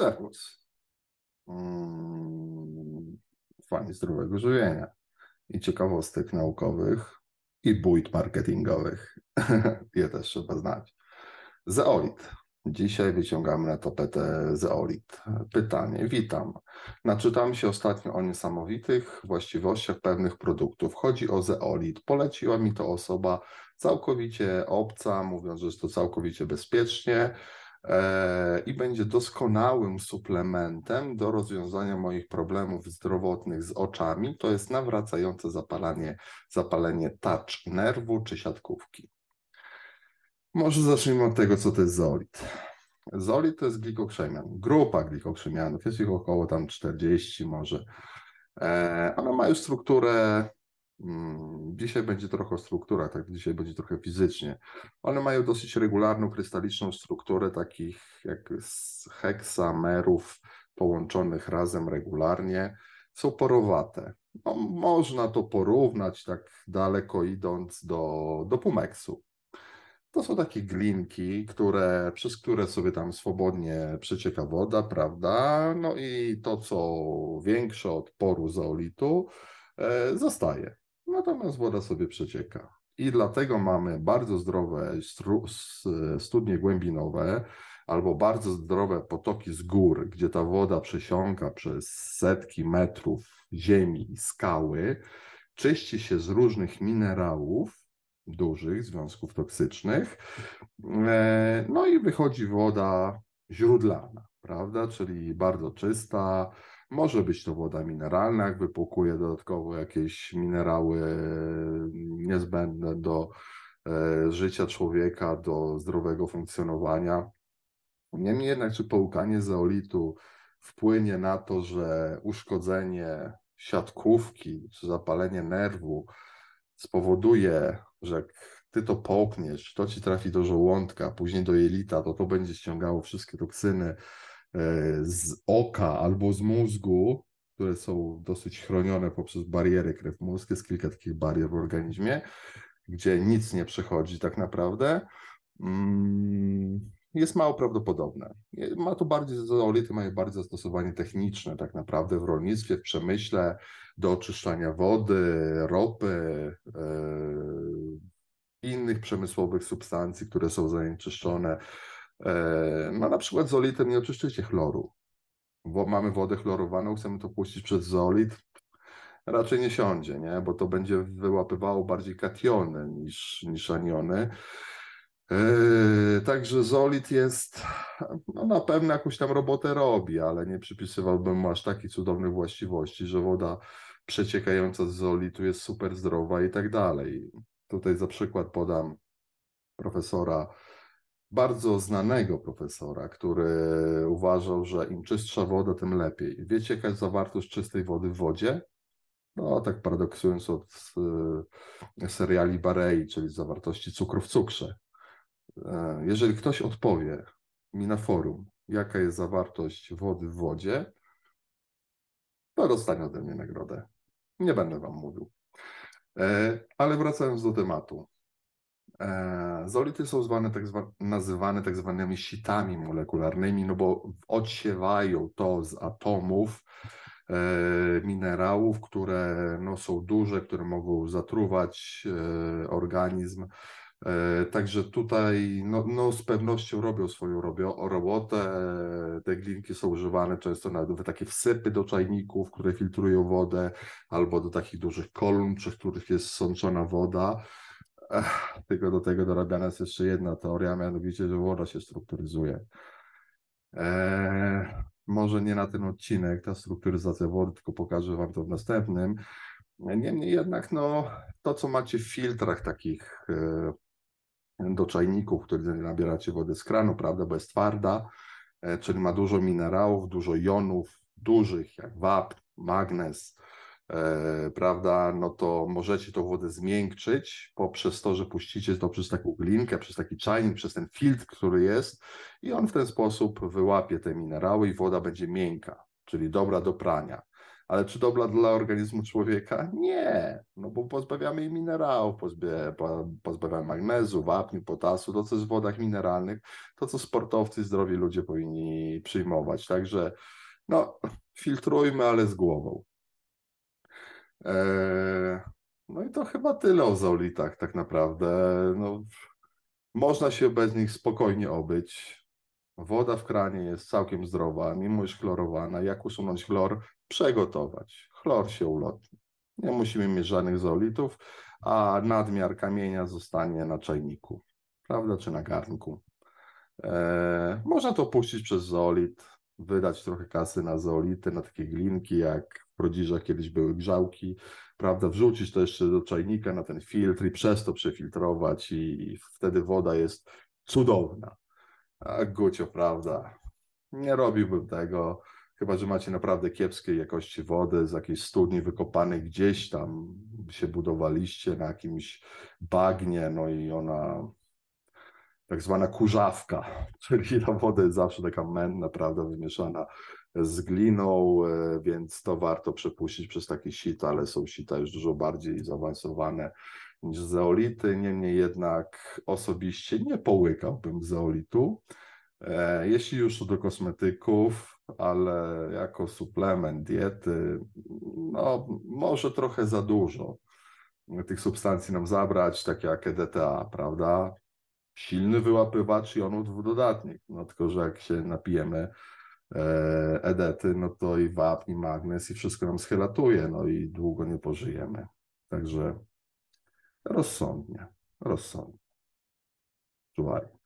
Serwus. Mm, fani zdrowego żywienia i ciekawostek naukowych i bójt marketingowych. Je też trzeba znać. Zeolit. Dzisiaj wyciągamy na tapetę zeolit. Pytanie, witam. Naczytam się ostatnio o niesamowitych właściwościach pewnych produktów. Chodzi o zeolit. Poleciła mi to osoba całkowicie obca, mówiąc, że jest to całkowicie bezpiecznie i będzie doskonałym suplementem do rozwiązania moich problemów zdrowotnych z oczami. To jest nawracające zapalenie, zapalenie touch nerwu czy siatkówki. Może zacznijmy od tego, co to jest zolit. Zolit to jest glikokrzemian, grupa glikokrzemianów, jest ich około tam 40 może. E, ona ma już strukturę, dzisiaj będzie trochę o strukturach, tak dzisiaj będzie trochę fizycznie. One mają dosyć regularną, krystaliczną strukturę takich jak heksamerów połączonych razem regularnie. Są porowate. No, można to porównać tak daleko idąc do, do pumeksu to są takie glinki, które, przez które sobie tam swobodnie przecieka woda, prawda? No i to, co większe od poru zeolitu, e, zostaje. Natomiast woda sobie przecieka. I dlatego mamy bardzo zdrowe studnie głębinowe albo bardzo zdrowe potoki z gór, gdzie ta woda przesiąka przez setki metrów ziemi i skały, czyści się z różnych minerałów, dużych związków toksycznych. E, no i wychodzi woda źródlana, prawda? Czyli bardzo czysta. Może być to woda mineralna, jak wypłukuje dodatkowo jakieś minerały niezbędne do e, życia człowieka, do zdrowego funkcjonowania. Niemniej jednak, czy połkanie zeolitu wpłynie na to, że uszkodzenie siatkówki czy zapalenie nerwu spowoduje, że jak ty to połkniesz, to ci trafi do żołądka, później do jelita, to to będzie ściągało wszystkie toksyny z oka albo z mózgu, które są dosyć chronione poprzez bariery krew-mózg. Jest kilka takich barier w organizmie, gdzie nic nie przechodzi tak naprawdę. Mm, jest mało prawdopodobne. Ma to bardziej, zeolity mają bardzo zastosowanie techniczne tak naprawdę w rolnictwie, w przemyśle, do oczyszczania wody, ropy, yy, innych przemysłowych substancji, które są zanieczyszczone. E, no na przykład zolitem nie oczyszczycie chloru, bo mamy wodę chlorowaną, chcemy to puścić przez zolit, raczej nie siądzie, nie? bo to będzie wyłapywało bardziej kationy niż, niż aniony. Yy, także Zolit jest, no na pewno jakąś tam robotę robi, ale nie przypisywałbym mu aż takich cudownych właściwości, że woda przeciekająca z Zolitu jest super zdrowa i tak dalej. Tutaj za przykład podam profesora, bardzo znanego profesora, który uważał, że im czystsza woda, tym lepiej. Wiecie, jaka jest zawartość czystej wody w wodzie? No, tak paradoksując od y, seriali Barei, czyli zawartości cukru w cukrze. E, jeżeli ktoś odpowie mi na forum, jaka jest zawartość wody w wodzie, to dostanie ode mnie nagrodę. Nie będę Wam mówił. E, ale wracając do tematu. E, zolity są zwane, tak zwa, nazywane tak zwanymi sitami molekularnymi, no bo odsiewają to z atomów minerałów, które no, są duże, które mogą zatruwać organizm E, także tutaj no, no, z pewnością robią swoją robią, robotę. Te glinki są używane często w takie wsypy do czajników, które filtrują wodę, albo do takich dużych kolumn, przy których jest sączona woda. Ech, tylko do tego dorabiana jest jeszcze jedna teoria, mianowicie, że woda się strukturyzuje. Eee, może nie na ten odcinek, ta strukturyzacja wody, tylko pokażę Wam to w następnym. Niemniej jednak, no, to co macie w filtrach takich e, do czajników, które nabieracie wodę z kranu, prawda, bo jest twarda, e, czyli ma dużo minerałów, dużo jonów dużych, jak wapń, magnez, prawda, no to możecie tą wodę zmiękczyć poprzez to, że puścicie to przez taką glinkę, przez taki czajnik, przez ten filtr, który jest i on w ten sposób wyłapie te minerały i woda będzie miękka, czyli dobra do prania. Ale czy dobra dla organizmu człowieka? Nie, no bo pozbawiamy jej minerałów, pozbawiamy magnezu, wapniu, potasu, to co jest w wodach mineralnych, to co sportowcy, zdrowi ludzie powinni przyjmować. Także no, filtrujmy, ale z głową. Eee, no i to chyba tyle o zeolitach tak naprawdę. No, można się bez nich spokojnie obyć. Woda w kranie jest całkiem zdrowa, mimo iż chlorowana. Jak usunąć chlor? Przegotować. Chlor się ulotni. Nie musimy mieć żadnych zeolitów, a nadmiar kamienia zostanie na czajniku, prawda, czy na garnku. Eee, można to puścić przez zeolit, wydać trochę kasy na zeolity, na takie glinki, jak w Prodziżach kiedyś były grzałki, prawda, wrzucić to jeszcze do czajnika na ten filtr i przez to przefiltrować i wtedy woda jest cudowna. A Gucio, prawda, nie robiłbym tego, chyba że macie naprawdę kiepskiej jakości wody z jakiejś studni wykopanej gdzieś tam się budowaliście na jakimś bagnie, no i ona tak zwana kurzawka, czyli ta woda jest zawsze taka mętna, prawda, wymieszana z gliną, e, więc to warto przepuścić przez takie sita, ale są sita już dużo bardziej zaawansowane niż zeolity. Niemniej jednak osobiście nie połykałbym zeolitu. E, Jeśli już to do kosmetyków, ale jako suplement diety, no może trochę za dużo tych substancji nam zabrać, takie jak EDTA, prawda? Silny wyłapywacz jonów dwudodatnich, no tylko, że jak się napijemy e, edety, no to i wapń, i magnez i wszystko nam schelatuje, no i długo nie pożyjemy. Także rozsądnie, rozsądnie. Czuwaj.